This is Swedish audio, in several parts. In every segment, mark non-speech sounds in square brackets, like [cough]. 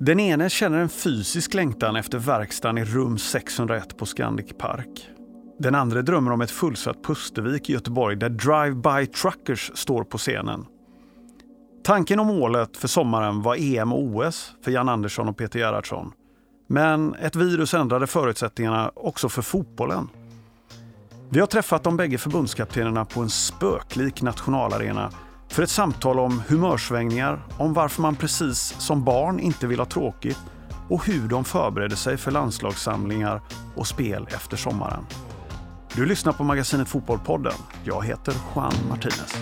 Den ene känner en fysisk längtan efter verkstaden i rum 601 på Scandic Park. Den andra drömmer om ett fullsatt Pustervik i Göteborg där Drive-By Truckers står på scenen. Tanken och målet för sommaren var EM och OS för Jan Andersson och Peter Gerhardsson. Men ett virus ändrade förutsättningarna också för fotbollen. Vi har träffat de bägge förbundskaptenerna på en spöklik nationalarena för ett samtal om humörsvängningar, om varför man precis som barn inte vill ha tråkigt och hur de förbereder sig för landslagssamlingar och spel efter sommaren. Du lyssnar på magasinet Fotbollpodden. Jag heter Juan Martinez.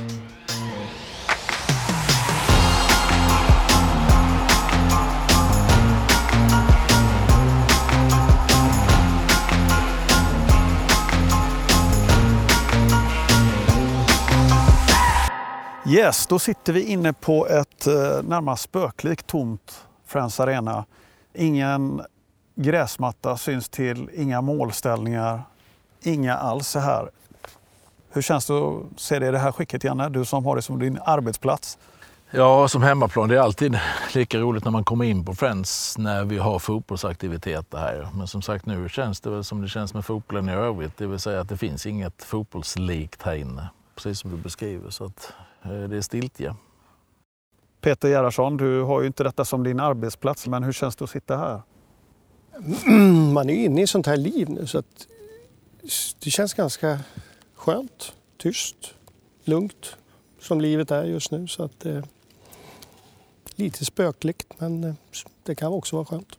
Yes, då sitter vi inne på ett eh, närmast spöklikt tomt Friends Arena. Ingen gräsmatta syns till, inga målställningar, inga alls så här. Hur känns det att se det i det här skicket, Janne? Du som har det som din arbetsplats. Ja, som hemmaplan. Det är alltid [laughs] lika roligt när man kommer in på Friends när vi har fotbollsaktiviteter här. Men som sagt, nu känns det väl som det känns med fotbollen i övrigt. Det vill säga att det finns inget fotbollslikt här inne. Precis som du beskriver. Så att det är stiltje. Peter Gerhardsson, du har ju inte detta som din arbetsplats, men hur känns det att sitta här? [clears throat] Man är ju inne i sånt här liv nu så att det känns ganska skönt, tyst, lugnt som livet är just nu. Så att, eh, lite spökligt men eh, det kan också vara skönt.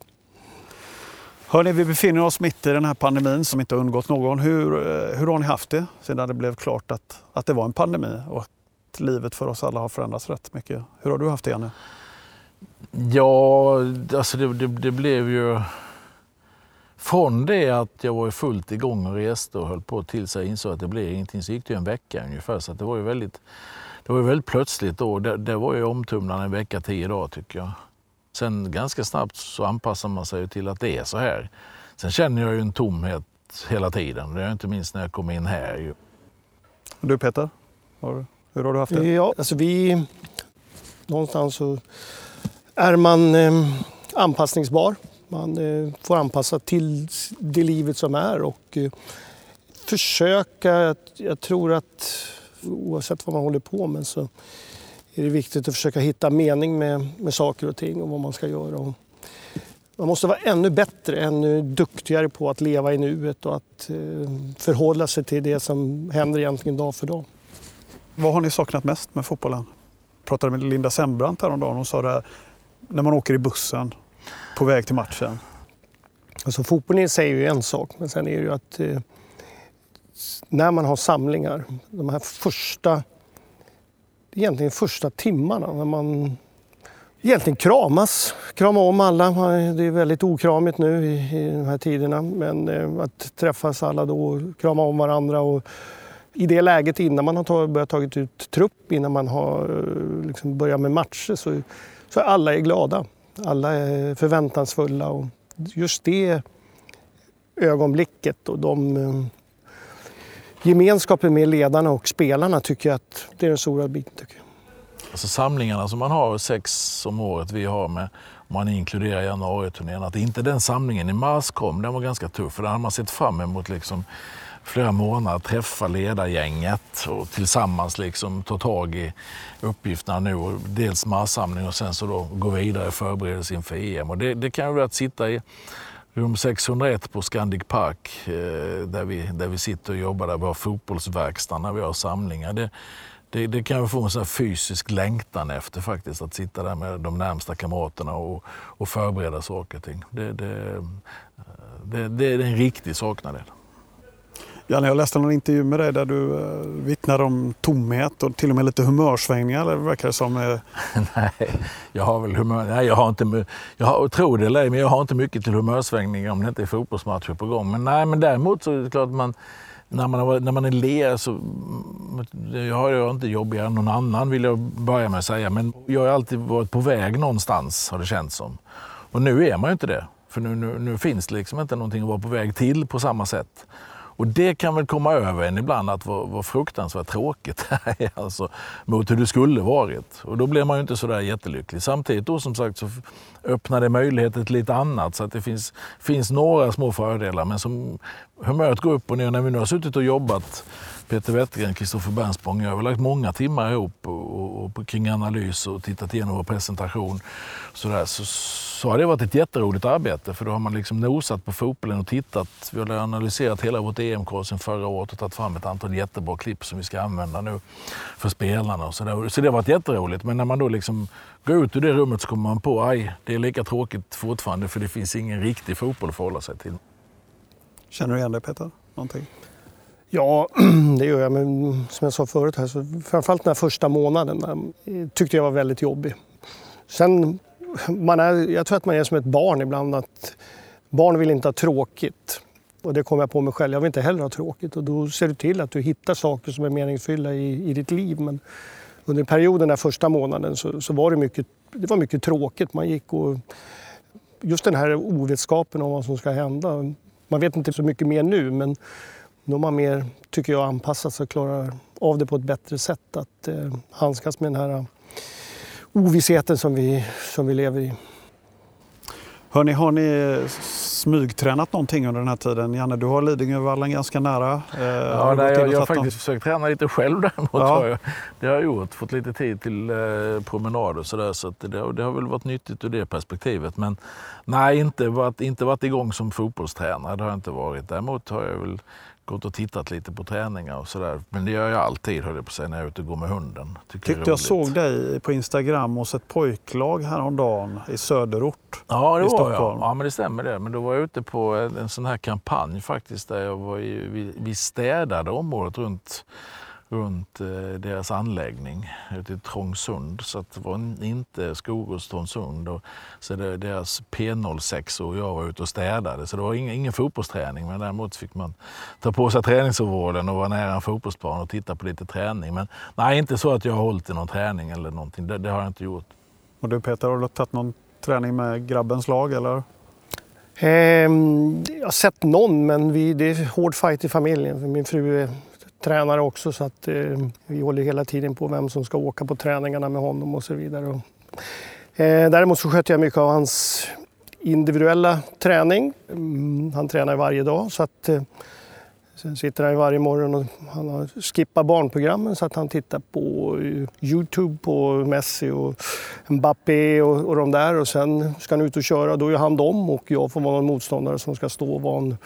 Hörrni, vi befinner oss mitt i den här pandemin som inte har undgått någon. Hur, eh, hur har ni haft det sedan det blev klart att, att det var en pandemi och att livet för oss alla har förändrats rätt mycket? Hur har du haft det, Janne? Ja, alltså det, det, det blev ju... Från det att jag var fullt igång och reste och höll på tills jag insåg att det blev ingenting så gick det en vecka ungefär. Så det var ju väldigt, det var väldigt plötsligt då. Det, det var ju omtumlande en vecka, tio dagar tycker jag. Sen ganska snabbt så anpassar man sig till att det är så här. Sen känner jag ju en tomhet hela tiden. Det är inte minst när jag kom in här. Du Peter, hur har du haft det? Ja, alltså vi... Någonstans så är man eh, anpassningsbar. Man eh, får anpassa till det livet som är och eh, försöka... Jag tror att oavsett vad man håller på med så är det viktigt att försöka hitta mening med, med saker och ting och vad man ska göra. Och man måste vara ännu bättre, ännu duktigare på att leva i nuet och att eh, förhålla sig till det som händer egentligen dag för dag. Vad har ni saknat mest med fotbollen? Jag pratade med Linda Sembrant häromdagen. Hon sa det här, när man åker i bussen på väg till matchen. Alltså, fotbollen säger ju en sak, men sen är det ju att eh, när man har samlingar, de här första, egentligen första timmarna när man egentligen kramas, krama om alla. Det är väldigt okramigt nu i, i de här tiderna, men eh, att träffas alla då och krama om varandra och i det läget innan man har börjat tagit ut trupp, innan man har eh, liksom börjat med matcher så, så är alla är glada. Alla är förväntansfulla och just det ögonblicket och de eh, gemenskapen med ledarna och spelarna tycker jag att det är den stora biten. Tycker jag. Alltså samlingarna som man har, sex om året vi har med, om man inkluderar januariturnén, att inte den samlingen i mars kom, den var ganska tuff. För den hade man sett fram emot liksom flera månader, träffa ledargänget och tillsammans liksom ta tag i uppgifterna nu. Dels marssamling och sen så då gå vidare i förberedelse inför EM. Och det, det kan ju vara att sitta i rum 601 på Scandic Park eh, där vi, där vi sitter och jobbar, där vi har fotbollsverkstad när vi har samlingar. Det, det, det kan få en sån fysisk längtan efter faktiskt, att sitta där med de närmsta kamraterna och, och förbereda saker och ting. Det, det, eh, det, det är en riktig saknad. Janne, jag läste någon intervju med dig där du eh, vittnar om tomhet och till och med lite humörsvängningar, eller verkar det som. Eh... [laughs] Nej, jag har väl humör... Nej, jag har inte... Jag har, tror det eller men jag har inte mycket till humörsvängningar om det inte är fotbollsmatcher på gång. Men nej, men däremot så är det klart att man när man, när man är ler så... Mm, jag har inte jobbigare än någon annan vill jag börja med att säga. Men jag har alltid varit på väg någonstans har det känts som. Och nu är man ju inte det. För nu, nu, nu finns det liksom inte någonting att vara på väg till på samma sätt. Och det kan väl komma över en ibland att vad, vad fruktansvärt tråkigt [laughs] det är alltså, mot hur det skulle varit. Och då blir man ju inte sådär jättelycklig. Samtidigt då som sagt så öppnar det möjligheter till lite annat så att det finns, finns några små fördelar. Men som humöret går upp och ner när vi nu har suttit och jobbat Peter Wettergren, Kristoffer Bernspång, jag har lagt många timmar ihop och, och, och, kring analys och tittat igenom vår presentation. Så, där, så, så har det varit ett jätteroligt arbete för då har man liksom nosat på fotbollen och tittat. Vi har analyserat hela vårt EM-kval sedan förra året och tagit fram ett antal jättebra klipp som vi ska använda nu för spelarna. Och så, där. så det har varit jätteroligt. Men när man då liksom går ut ur det rummet så kommer man på att det är lika tråkigt fortfarande för det finns ingen riktig fotboll att förhålla sig till. Känner du igen det Peter? Någonting? Ja, [clears throat] det gör jag. Men som jag sa förut, här, så framförallt den här första månaden eh, tyckte jag var väldigt jobbig. Sen, man är, jag tror att man är som ett barn ibland. att Barn vill inte ha tråkigt. Och det kommer jag på mig själv. Jag vill inte heller ha tråkigt. Och då ser du till att du hittar saker som är meningsfulla i, i ditt liv. Men under perioden, den första månaden, så, så, var det mycket, det var mycket tråkigt. Man gick och... Just den här ovetskapen om vad som ska hända. Man vet inte så mycket mer nu, men nu har man mer, tycker jag, anpassat sig och klarar av det på ett bättre sätt. Att eh, handskas med den här ovissheten som vi, som vi lever i. Hörrni, har ni smygtränat någonting under den här tiden? Janne, du har Lidingövallen ganska nära. Eh, ja, nej, jag, jag har faktiskt försökt träna lite själv däremot. Ja. Jag, det har jag gjort, fått lite tid till eh, promenad och sådär. Så, så det, det, har väl varit nyttigt ur det perspektivet. Men nej, inte varit, inte varit igång som fotbollstränare. Det har jag inte varit. Däremot har jag väl gått och tittat lite på träningar och sådär. Men det gör jag alltid höll jag på att säga, när jag är ute och går med hunden. Tycker Tyckte jag såg dig på Instagram hos ett pojklag häromdagen i söderort ja, det i var Stockholm. Jag. Ja, men det stämmer det. Men då var jag ute på en, en sån här kampanj faktiskt där jag var i, vi, vi städade området runt runt eh, deras anläggning ute i Trångsund. Så det var inte Skogås Trångsund. Och, så det, deras P06 och jag var ute och städade. Så det var ingen, ingen fotbollsträning. Men däremot fick man ta på sig träningsoveraller och vara nära en fotbollsplan och titta på lite träning. Men nej, inte så att jag har hållit i någon träning eller någonting. Det, det har jag inte gjort. Och du Peter, har du tagit någon träning med grabbens lag eller? Ehm, jag har sett någon, men vi, det är hård fight i familjen. Min fru är tränare också så att eh, vi håller hela tiden på vem som ska åka på träningarna med honom och så vidare. Och, eh, däremot så sköter jag mycket av hans individuella träning. Mm, han tränar varje dag så att eh, Sen sitter han varje morgon och han har skippat barnprogrammen så att han tittar på eh, Youtube på Messi och Mbappé och, och de där. Och sen ska han ut och köra. Då är han dem och jag får vara någon motståndare som ska stå och vara en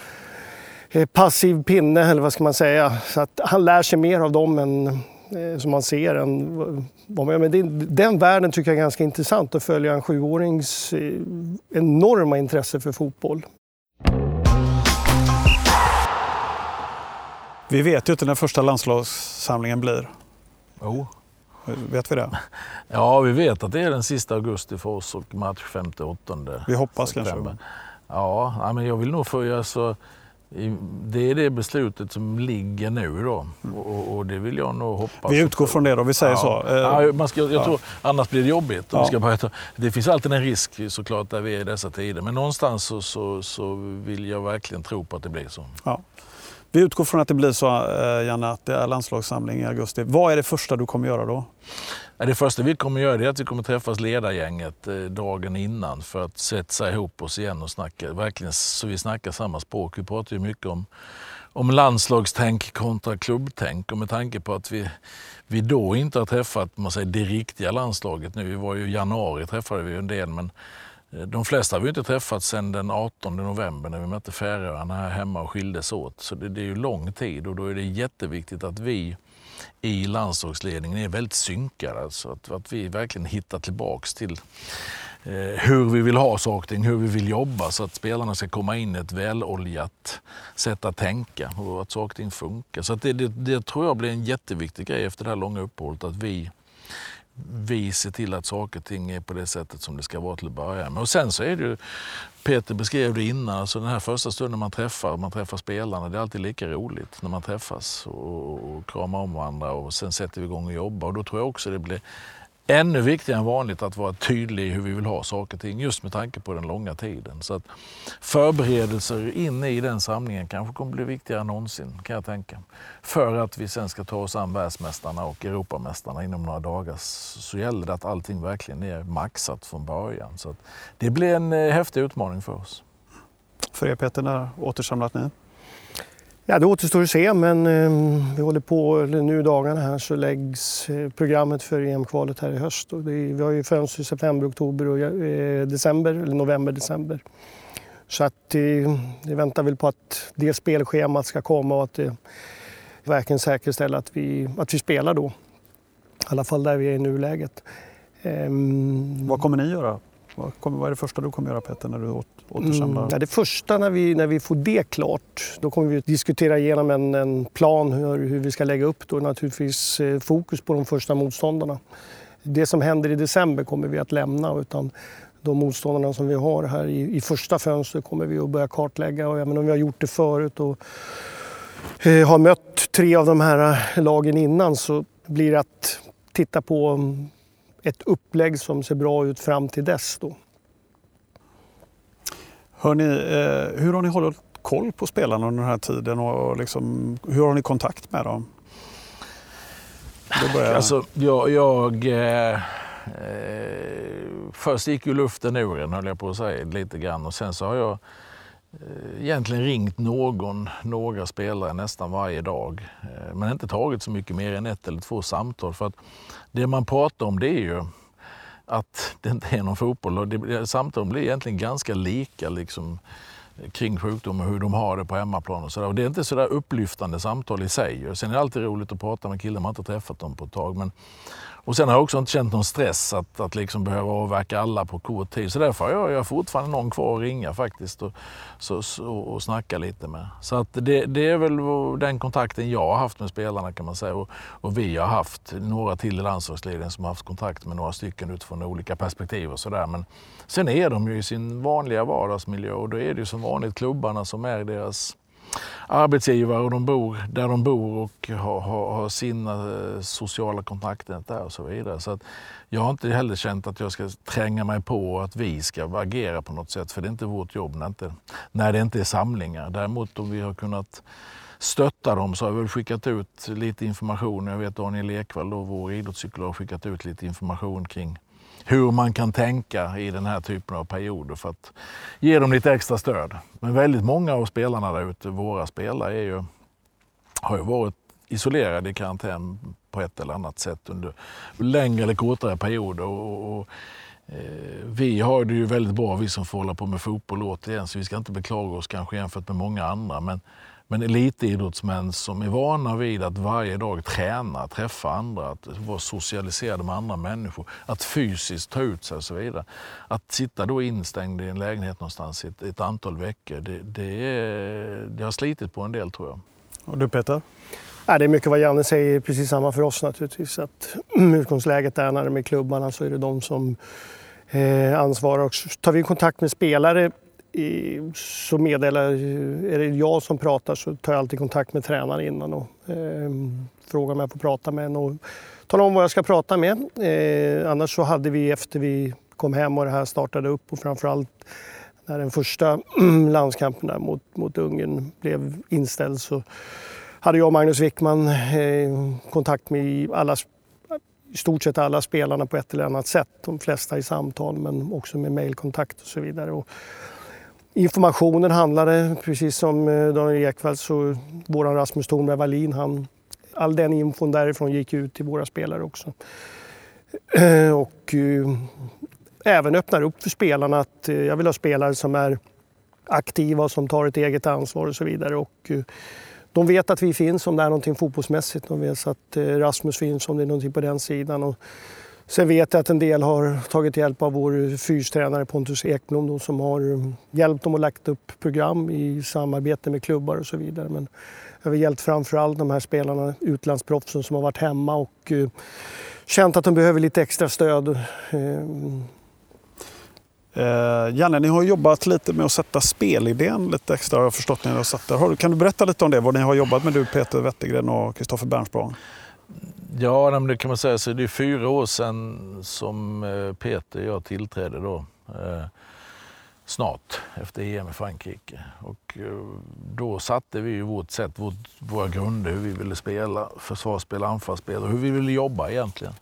passiv pinne, eller vad ska man säga. Så att han lär sig mer av dem än eh, som man ser. Än, men den, den världen tycker jag är ganska intressant att följa en sjuårings eh, enorma intresse för fotboll. Vi vet ju inte när den första landslagssamlingen blir. Jo. Vet vi det? [laughs] Ja, vi vet att det är den sista augusti för oss och match 5-8. Vi hoppas september. kanske. Ja, men jag vill nog få... Alltså, det är det beslutet som ligger nu då och, och det vill jag nog hoppas. Vi utgår från det då, vi säger ja. så. Ja, man ska, jag ja. tror, annars blir det jobbigt. Ja. ska bara, det finns alltid en risk såklart där vi är i dessa tider men någonstans så, så, så vill jag verkligen tro på att det blir så. Vi utgår från att det blir så, eh, Janne, att det är landslagssamling i augusti. Vad är det första du kommer göra då? Det första vi kommer göra är att vi kommer träffas ledargänget eh, dagen innan för att sätta ihop oss igen och snacka, verkligen så vi snackar samma språk. Vi pratar ju mycket om, om landslagstänk kontra klubbtänk och med tanke på att vi, vi då inte har träffat man säger, det riktiga landslaget nu. Vi var ju i januari träffade vi en del men eh, de flesta har vi inte träffat sedan den 18 november när vi mötte Färöarna här hemma och skildes åt. Så det, det är ju lång tid och då är det jätteviktigt att vi i landslagsledningen är väldigt synkade. Alltså att, att vi verkligen hittar tillbaks till eh, hur vi vill ha saker och hur vi vill jobba så att spelarna ska komma in i ett väloljat sätt att tänka och att saker och ting funkar. Så det, det, det, tror jag blir en jätteviktig grej efter det här långa uppehållet att vi vi ser till att saker och ting är på det sättet som det ska vara till att börja med. Och sen så är det ju, Peter beskrev det innan, alltså den här första stunden man träffar, man träffar spelarna, det är alltid lika roligt när man träffas och, och kramar om varandra och sen sätter vi igång och jobbar. Och då tror jag också det blir ännu viktigare än vanligt att vara tydlig i hur vi vill ha saker och ting just med tanke på den långa tiden. Så att förberedelser in i den samlingen kanske kommer bli viktigare än någonsin kan jag tänka. För att vi sen ska ta oss an världsmästarna och Europamästarna inom några dagar så gäller det att allting verkligen är maxat från början. Så det blir en eh, häftig utmaning för oss. För er Peter, när återsamlat ni? Ja, det återstår att se, men eh, vi håller på, nu i dagarna här så läggs eh, programmet för EM-kvalet här i höst. Och vi har ju fönster i september, oktober och eh, december, eller november, december. Så att eh, vi väntar väl på att det spelschemat ska komma och att det verkligen säkerställer att vi, att vi spelar då. I alla fall där vi är i nuläget. Ehm, Vad kommer ni göra? Vad, kommer, vad är det första du kommer göra Peter när du återsamlar? Mm, det första när vi, när vi får det klart, då kommer vi att diskutera igenom en, en plan hur, hur vi ska lägga upp då naturligtvis eh, fokus på de första motståndarna. Det som händer i december kommer vi att lämna utan de motståndarna som vi har här i, i första fönstret kommer vi att börja kartlägga och även om vi har gjort det förut och eh, har mött tre av de här eh, lagen innan så blir det att titta på mm, ett upplägg som ser bra ut fram till dess. Då. Hör ni, eh, hur har ni hållit koll på spelarna under den här tiden och liksom, hur har ni kontakt med dem? Jag. Alltså, jag, jag eh, eh, först gick ju luften ur en höll jag på att säga lite grann och sen så har jag eh, Eh, egentligen ringt någon, några spelare nästan varje dag. Eh, men inte tagit så mycket mer än ett eller två samtal. För att det man pratar om det är ju att det inte är någon fotboll. Och det, samtalen blir egentligen ganska lika liksom, kring sjukdom och hur de har det på hemmaplan. Och så där. Och det är inte så där upplyftande samtal i sig. Sen är det alltid roligt att prata med killar man inte träffat dem på ett tag. Men och sen har jag också inte känt någon stress att, att liksom behöva avverka alla på kort tid. Så därför har jag, jag fortfarande någon kvar att ringa faktiskt och, så, så, och snacka lite med. Så att det, det är väl den kontakten jag har haft med spelarna kan man säga. Och, och vi har haft några till i landslagsledningen som har haft kontakt med några stycken utifrån olika perspektiv och sådär. Men sen är de ju i sin vanliga vardagsmiljö och då är det ju som vanligt klubbarna som är deras arbetsgivare och de bor där de bor och har, har, har sina eh, sociala kontaktnät där och så vidare. Så att jag har inte heller känt att jag ska tränga mig på att vi ska agera på något sätt, för det är inte vårt jobb när, inte, när det inte är samlingar. Däremot om vi har kunnat stötta dem så har vi väl skickat ut lite information. Jag vet Daniel Ekvall, vår idrottspsykolog, har skickat ut lite information kring hur man kan tänka i den här typen av perioder för att ge dem lite extra stöd. Men väldigt många av spelarna där ute, våra spelare, är ju, har ju varit isolerade i karantän på ett eller annat sätt under längre eller kortare perioder. Och, och, eh, vi har det ju väldigt bra, vi som får hålla på med fotboll återigen, så vi ska inte beklaga oss kanske jämfört med många andra. Men men elitidrottsmän som är vana vid att varje dag träna, träffa andra, att vara socialiserade med andra människor, att fysiskt ta ut sig och så vidare. Att sitta då instängd i en lägenhet någonstans i ett, ett antal veckor, det, det, är, det har slitit på en del tror jag. Och du Peter? Ja, det är mycket vad Janne säger, precis samma för oss naturligtvis. Att mm, utgångsläget är när de är klubbarna så är det de som eh, ansvarar. Och tar vi kontakt med spelare så meddelar, är det jag som pratar så tar jag alltid kontakt med tränaren innan och eh, frågar om jag får prata med en och talar om vad jag ska prata med. Eh, annars så hade vi efter vi kom hem och det här startade upp och framförallt när den första [clears throat] landskampen där mot, mot Ungern blev inställd så hade jag och Magnus Wickman eh, kontakt med alla, i stort sett alla spelarna på ett eller annat sätt. De flesta i samtal men också med mejlkontakt och så vidare. Och Informationen handlade, precis som eh, Daniel Ekvall, så vår Rasmus Thornberg Wallin, han, all den infon därifrån gick ut till våra spelare också. Eh, och uh, även öppnar upp för spelarna att uh, jag vill ha spelare som är aktiva och som tar ett eget ansvar och så vidare. Och, uh, de vet att vi finns om det är någonting fotbollsmässigt. De vet att Rasmus finns om det är någonting på den sidan. Och Sen vet jag att en del har tagit hjälp av vår fystränare Pontus Ekblom då, som har eh, hjälpt dem och lagt upp program i samarbete med klubbar och så vidare. Men jag har hjälpt framförallt de här spelarna, utlandsproffsen som har varit hemma och uh, känt att de behöver lite extra stöd. Uh, Eh, Janne, ni har jobbat lite med att sätta spelidén lite extra har jag förstått. Ni har satt där. Kan du berätta lite om det? Vad ni har jobbat med du, Peter Wettergren och Kristoffer Bernsprång? Ja, det kan man säga. Så det är fyra år sedan som eh, Peter och jag tillträdde då. Eh, snart efter EM i Frankrike. Och eh, då satte vi vårt sätt, vårt, våra grunder, hur vi ville spela, försvarsspel, anfallsspel och hur vi ville jobba egentligen.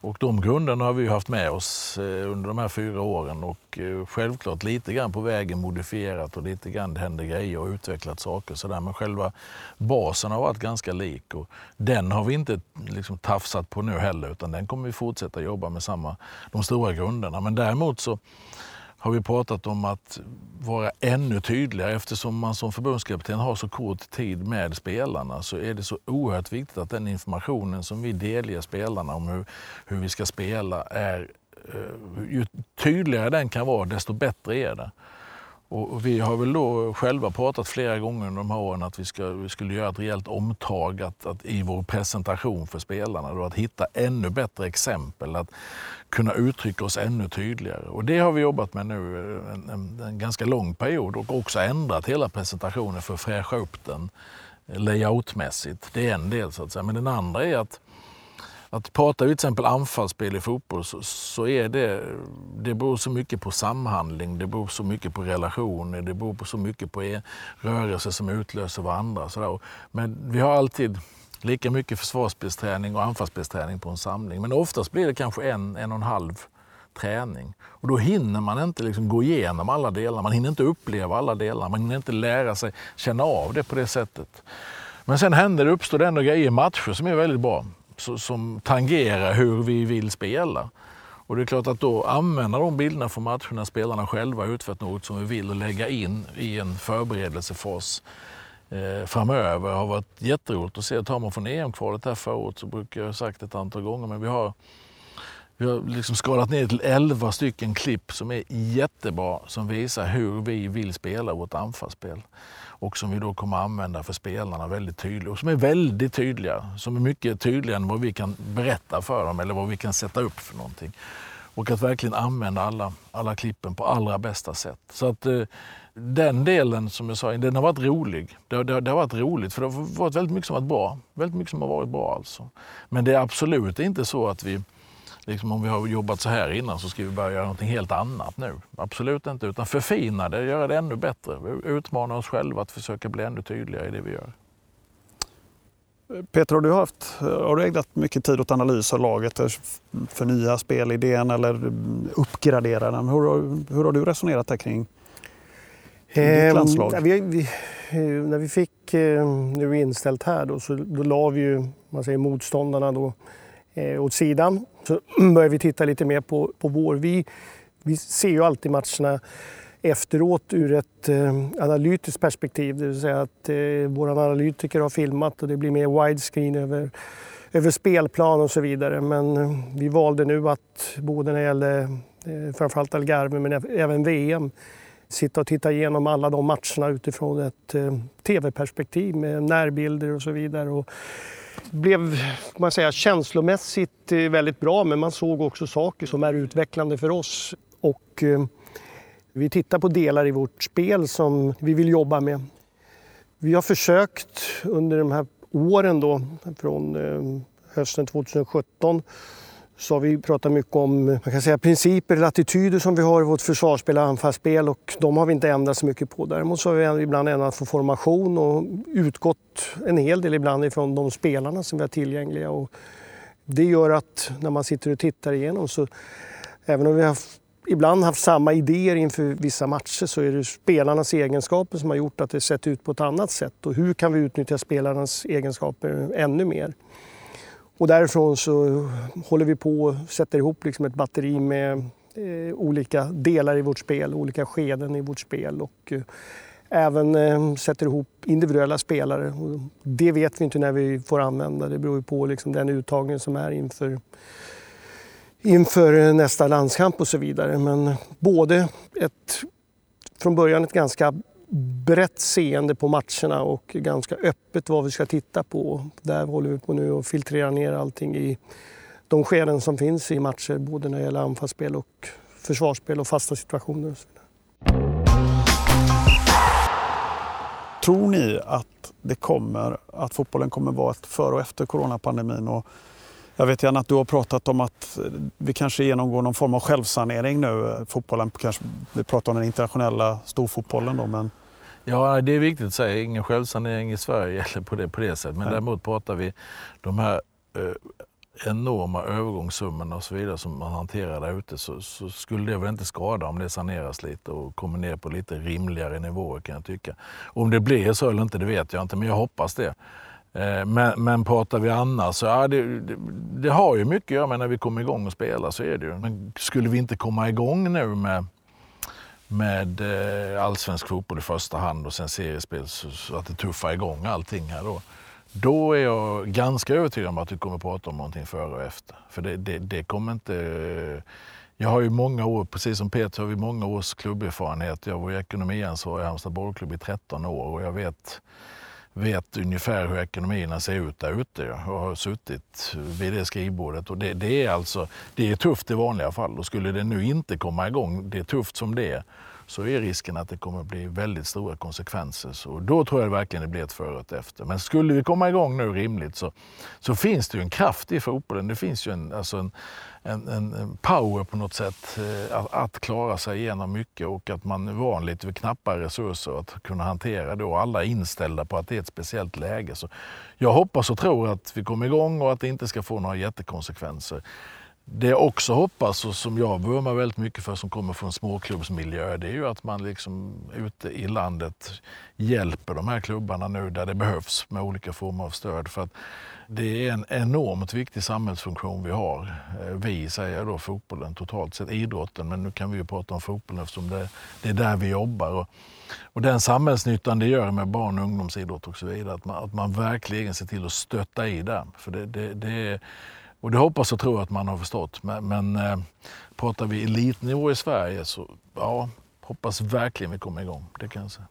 Och de grunderna har vi haft med oss eh, under de här fyra åren och eh, självklart lite grann på vägen modifierat och lite grann det händer grejer och utvecklat saker sådär. Men själva basen har varit ganska lik och den har vi inte liksom tafsat på nu heller utan den kommer vi fortsätta jobba med samma, de stora grunderna. Men däremot så har vi pratat om att vara ännu tydligare. Eftersom man som förbundskapten har så kort tid med spelarna så är det så oerhört viktigt att den informationen som vi delger spelarna om hur, hur vi ska spela är eh, ju tydligare den kan vara, desto bättre är det. Och vi har väl då själva pratat flera gånger under de här åren att vi, ska, vi skulle göra ett rejält omtag att, att i vår presentation för spelarna. Då, att hitta ännu bättre exempel, att kunna uttrycka oss ännu tydligare. Och det har vi jobbat med nu en, en, en ganska lång period och också ändrat hela presentationen för att fräscha upp den layoutmässigt. Det är en del så att säga. Men den andra är att att prata till exempel anfallsspel i fotboll så, så, är det, det beror så mycket på samhandling, det beror så mycket på relationer, det beror på så mycket på rörelser som utlöser varandra. Sådär. Men vi har alltid lika mycket försvarsspelsträning och anfallsspelsträning på en samling. Men oftast blir det kanske en, en och en halv träning. Och då hinner man inte liksom gå igenom alla delar, man hinner inte uppleva alla delar, man hinner inte lära sig känna av det på det sättet. Men sen händer det, uppstår det ändå grejer i matcher som är väldigt bra som tangerar hur vi vill spela. Och det är klart att då använda de bilderna från matcherna spelarna själva utfört något som vi vill och lägga in i en förberedelsefas eh, framöver har varit jätteroligt att se. Tar man från EM-kvalet här förra året så brukar jag ha sagt ett antal gånger, men vi har, vi har liksom skalat ner till 11 stycken klipp som är jättebra som visar hur vi vill spela vårt anfallsspel och som vi då kommer att använda för spelarna väldigt tydligt. Och som är väldigt tydliga, som är mycket tydligare än vad vi kan berätta för dem eller vad vi kan sätta upp för någonting. Och att verkligen använda alla, alla klippen på allra bästa sätt. Så att eh, den delen som jag sa, den har varit rolig. Det, det, det, har varit roligt för det har varit väldigt mycket som har varit bra. Väldigt mycket som har varit bra alltså. Men det är absolut inte så att vi liksom om vi har jobbat så här innan så ska vi börja göra något helt annat nu. Absolut inte, utan förfina det, göra det ännu bättre. Utmana oss själva att försöka bli ännu tydligare i det vi gör. Peter, har du, haft, har du ägnat mycket tid åt analys av laget, förnya spelidén eller uppgradera den? Hur, hur har du resonerat där kring, ditt ehm, landslag? Eh, vi, vi, när vi fick eh, nu inställt här då, så då la vi ju, man säger motståndarna då, eh, åt sidan. Så börjar vi titta lite mer på, på vår. Vi, vi ser ju alltid matcherna efteråt ur ett eh, analytiskt perspektiv. Det vill säga att eh, våra analytiker har filmat och det blir mer widescreen över, över spelplan och så vidare. Men eh, vi valde nu att både när det gäller eh, framförallt Algarve men även VM sitta och titta igenom alla de matcherna utifrån ett eh, tv-perspektiv med närbilder och så vidare. Och blev man säga, känslomässigt eh, väldigt bra men man såg också saker som är utvecklande för oss. Och eh, vi tittar på delar i vårt spel som vi vill jobba med. Vi har försökt under de här åren då, från eh, hösten 2017 så har vi pratat mycket om man kan säga, principer eller attityder som vi har i vårt försvarsspel och anfallsspel och de har vi inte ändrat så mycket på. Däremot så har vi ibland ändrat på formation och utgått en hel del ibland ifrån de spelarna som vi har tillgängliga. Och det gör att när man sitter och tittar igenom så även om vi har ibland haft samma idéer inför vissa matcher så är det spelarnas egenskaper som har gjort att det sett ut på ett annat sätt. Och hur kan vi utnyttja spelarnas egenskaper ännu mer? Och därifrån så håller vi på och sätter ihop liksom ett batteri med eh, olika delar i vårt spel, olika skeden i vårt spel och eh, även eh, sätter ihop individuella spelare. Och det vet vi inte när vi får använda, det beror på liksom den uttagning som är inför inför eh, nästa landskamp och så vidare. Men både ett, från början ett ganska brett seende på matcherna och ganska öppet vad vi ska titta på. Där håller vi på nu och filtrerar ner allting i de skeden som finns i matcher, både när det gäller anfallsspel och försvarsspel och fasta situationer. Tror ni att det kommer, att fotbollen kommer vara ett före och efter coronapandemin. Och jag vet gärna att du har pratat om att vi kanske genomgår någon form av självsanering nu. Fotbollen, kanske, vi pratar om den internationella storfotbollen då, men Ja, det är viktigt att säga. Ingen självsanering i Sverige [laughs] eller på det, på det sättet. Men Nej. däremot pratar vi de här eh, enorma övergångssummorna och så vidare som man hanterar där ute så, så, skulle det väl inte skada om det saneras lite och kommer ner på lite rimligare nivåer kan jag tycka. Om det blir så eller inte det vet jag inte men jag hoppas det. Eh, men, men pratar vi annars så ja, det, det, det, har ju mycket att göra med när vi kommer igång och spelar så är det ju. Men skulle vi inte komma igång nu med med eh, allsvensk fotboll i första hand och sen seriespel så, så att det tuffar igång allting här då. Då är jag ganska övertygad om att du kommer prata om någonting före och efter. För det, det, det kommer inte... Eh, jag har ju många år, precis som Peter, har vi många års klubberfarenhet. Jag var ekonomiansvarig i Halmstad bollklubb i 13 år och jag vet vet ungefär hur ekonomierna ser ut där ute och har suttit vid det skrivbordet. Och det, det, är alltså, det är tufft i vanliga fall och skulle det nu inte komma igång, det är tufft som det är, så är risken att det kommer bli väldigt stora konsekvenser. Så då tror jag verkligen det blir ett före och ett efter. Men skulle vi komma igång nu rimligt så, så finns det ju en kraft i fotbollen. Det finns ju en, alltså en, en, en power på något sätt eh, att, att, klara sig igenom mycket och att man är van lite vid knappa resurser att kunna hantera det och alla är inställda på att det är ett speciellt läge. Så jag hoppas och tror att vi kommer igång och att det inte ska få några jättekonsekvenser. Det jag också hoppas och som jag vurmar väldigt mycket för som kommer från småklubbsmiljö det är ju att man liksom ute i landet hjälper de här klubbarna nu där det behövs med olika former av stöd. För att det är en enormt viktig samhällsfunktion vi har. Eh, vi säger då fotbollen totalt sett, idrotten, men nu kan vi ju prata om fotbollen eftersom det, det är där vi jobbar. Och, och den samhällsnyttan det gör med barn och ungdomsidrott och så vidare, att man, att man verkligen ser till att stötta i den. För det, det, det är, och det hoppas och tror att man har förstått. Men, men eh, pratar vi elitnivå i Sverige så ja, hoppas verkligen vi kommer igång. Det kan jag säga.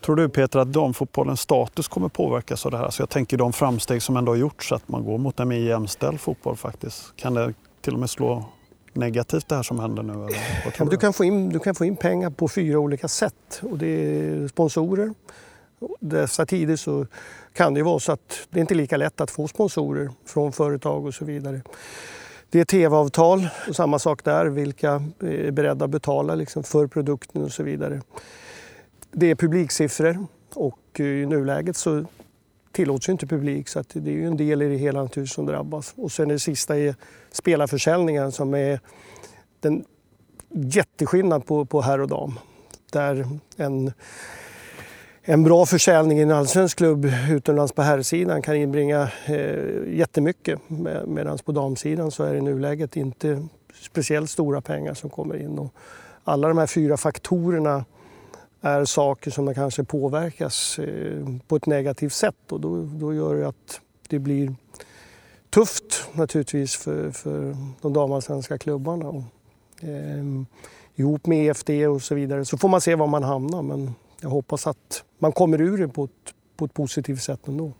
Tror du Peter att damfotbollens status kommer påverkas av det här? Så jag tänker de framsteg som ändå har gjorts, att man går mot en mer jämställd fotboll faktiskt. Kan det till och med slå negativt det här som händer nu? Eller du, kan få in, du kan få in pengar på fyra olika sätt. Och det är sponsorer. Dessa tider så kan det vara så att det inte är lika lätt att få sponsorer från företag och så vidare. Det är tv-avtal, och samma sak där. Vilka är beredda att betala liksom för produkten och så vidare. Det är publiksiffror och eh, i nuläget så tillåts ju inte publik så att det är ju en del i det hela naturligtvis som drabbas. Och sen det sista är spelarförsäljningen som är den jätteskillnad på, på herr och dam. Där en en bra försäljning i en allsvensk klubb utomlands på herrsidan kan inbringa eh, jättemycket medan på damsidan så är det i nuläget inte speciellt stora pengar som kommer in. Och alla de här fyra faktorerna är saker som kanske påverkas eh, på ett negativt sätt och då, då gör det att det blir tufft naturligtvis för, för de damallsvenska klubbarna. Och, eh, ihop med EFD och så vidare så får man se var man hamnar men jag hoppas att man kommer ur det på ett, på ett positivt sätt ändå.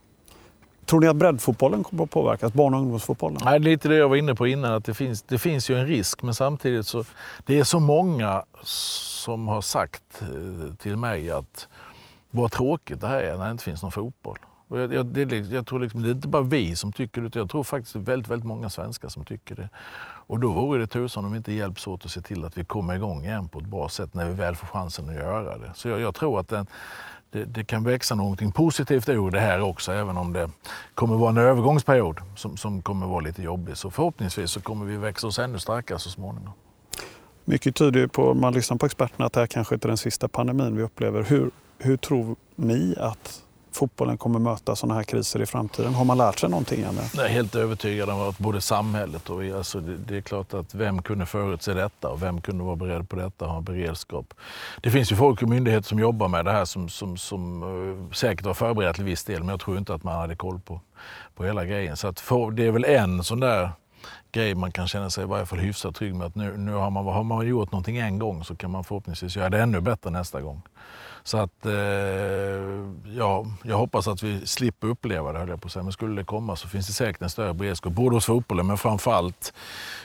Tror ni att breddfotbollen kommer att påverkas? Barn och ungdomsfotbollen? Nej, lite det jag var inne på innan. att Det finns, det finns ju en risk men samtidigt så det är så många som har sagt eh, till mig att vad tråkigt det här är när det inte finns någon fotboll. Och jag, jag, det, jag tror liksom, det är inte bara vi som tycker det, jag tror faktiskt väldigt, väldigt många svenskar som tycker det. Och då vore det tusan om vi inte hjälps åt att se till att vi kommer igång igen på ett bra sätt när vi väl får chansen att göra det. Så jag, jag tror att den, det, det, kan växa någonting positivt ur det här också, även om det kommer vara en övergångsperiod som, som kommer vara lite jobbig. Så förhoppningsvis så kommer vi växa oss ännu starkare så småningom. Mycket tyder ju på, om man lyssnar på experterna, att det här kanske inte är den sista pandemin vi upplever. Hur, hur tror ni att fotbollen kommer möta sådana här kriser i framtiden? Har man lärt sig någonting? Eller? Jag är helt övertygad om att både samhället och alltså det, det, är klart att vem kunde förutse detta och vem kunde vara beredd på detta och ha beredskap. Det finns ju folk och myndigheter som jobbar med det här som, som, som eh, säkert har förberett till viss del men jag tror inte att man hade koll på, på hela grejen. Så att för, det är väl en sån där grej man kan känna sig i varje fall hyfsat trygg med att nu, nu har, man, har man gjort någonting en gång så kan man förhoppningsvis göra det ännu bättre nästa gång. Så att, eh, ja, jag hoppas att vi slipper uppleva det, höll jag på att säga. Men skulle det komma så finns det säkert en större beredskap, både hos fotbollen men framför allt,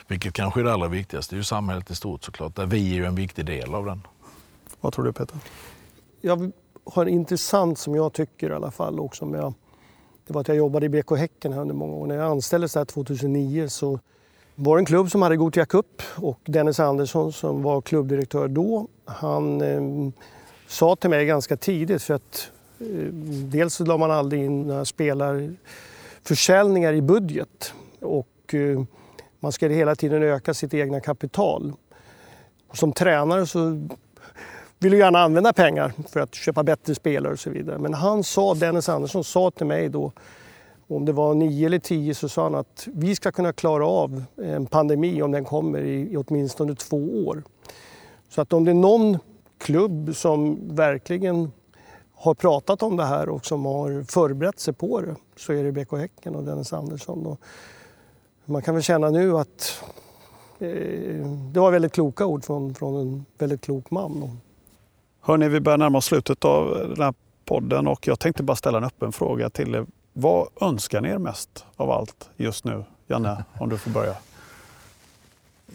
vilket kanske är det allra viktigaste, det är ju samhället i stort såklart, där vi är ju en viktig del av den. Vad tror du Peter? Jag har intressant som jag tycker i alla fall och som jag, det var att jag jobbade i BK Häcken under många år. När jag anställdes där 2009 så var det en klubb som hade Gothia Cup och Dennis Andersson som var klubbdirektör då, han eh, sa till mig ganska tidigt för att eh, dels så la man aldrig in några spelarförsäljningar i budget och eh, man skulle hela tiden öka sitt egna kapital. Och som tränare så vill du gärna använda pengar för att köpa bättre spelare och så vidare. Men han sa, Dennis Andersson sa till mig då, om det var nio eller tio så sa han att vi ska kunna klara av en pandemi om den kommer i, i åtminstone två år. Så att om det är någon klubb som verkligen har pratat om det här och som har förberett sig på det så är det BK Häcken och Dennis Andersson. Och man kan väl känna nu att eh, det var väldigt kloka ord från, från en väldigt klok man. Hörni, vi börjar närma oss slutet av den här podden och jag tänkte bara ställa en öppen fråga till er. Vad önskar ni er mest av allt just nu? Janne, om du får börja.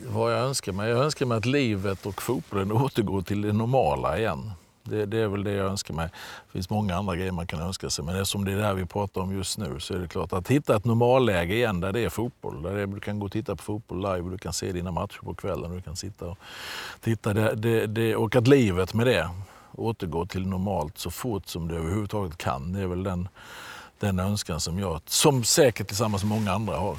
Vad jag önskar mig? Jag önskar mig att livet och fotbollen [laughs] återgår till det normala igen. Det, det, är väl det jag önskar mig. Det finns många andra grejer man kan önska sig, men eftersom det är det här vi pratar om just nu så är det klart att hitta ett normalläge igen där det är fotboll. Där du kan gå och titta på fotboll live och du kan se dina matcher på kvällen. Du kan sitta och titta. Det, det, det, och att livet med det återgår till normalt så fort som det överhuvudtaget kan. Det är väl den, den önskan som jag, som säkert tillsammans med många andra har.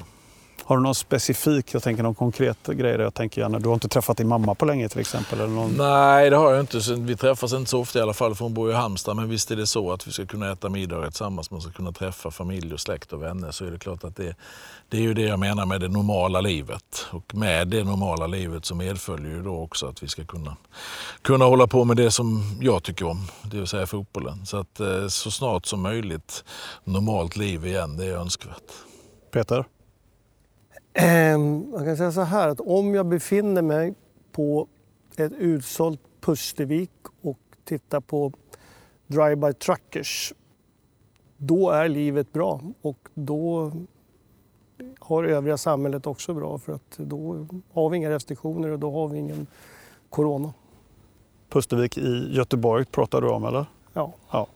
Har du någon specifik, jag tänker någon konkret grej? Jag tänker gärna, du har inte träffat din mamma på länge till exempel? Eller någon... Nej, det har jag inte. Vi träffas inte så ofta i alla fall, för hon bor i Halmstad. Men visst är det så att vi ska kunna äta middagar tillsammans, man ska kunna träffa familj och släkt och vänner. Så är det klart att det, det är ju det jag menar med det normala livet. Och med det normala livet så medföljer ju då också att vi ska kunna, kunna hålla på med det som jag tycker om, det vill säga fotbollen. Så att eh, så snart som möjligt normalt liv igen, det är önskvärt. Peter? Ehm, man kan säga så här att om jag befinner mig på ett utsålt Pustervik och tittar på Drive-by Truckers då är livet bra och då har övriga samhället också bra för att då har vi inga restriktioner och då har vi ingen corona. Pustervik i Göteborg pratar du om eller? Ja. ja.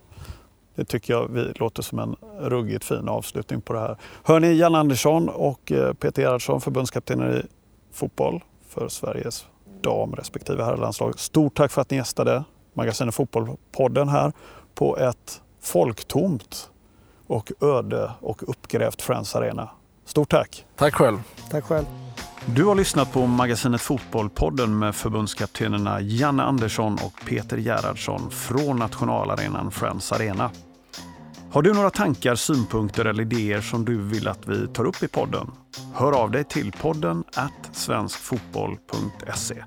Det tycker jag vi låter som en ruggigt fin avslutning på det här. Hör ni Jan Andersson och eh, Peter Gerhardsson, förbundskaptener i fotboll för Sveriges dam respektive herrlandslag. Stort tack för att ni gästade Magasinet Fotboll-podden här på ett folktomt och öde och uppgrävt Friends Arena. Stort tack! Tack själv! Tack själv! Du har lyssnat på Magasinet Fotboll-podden med förbundskaptenerna Janne Andersson och Peter Gerhardsson från nationalarenan Friends Arena. Har du några tankar, synpunkter eller idéer som du vill att vi tar upp i podden? Hör av dig till podden svenskfotboll.se.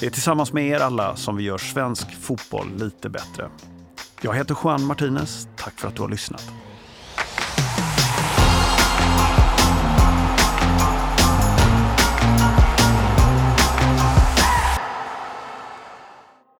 Det är tillsammans med er alla som vi gör svensk fotboll lite bättre. Jag heter Juan Martinez. Tack för att du har lyssnat.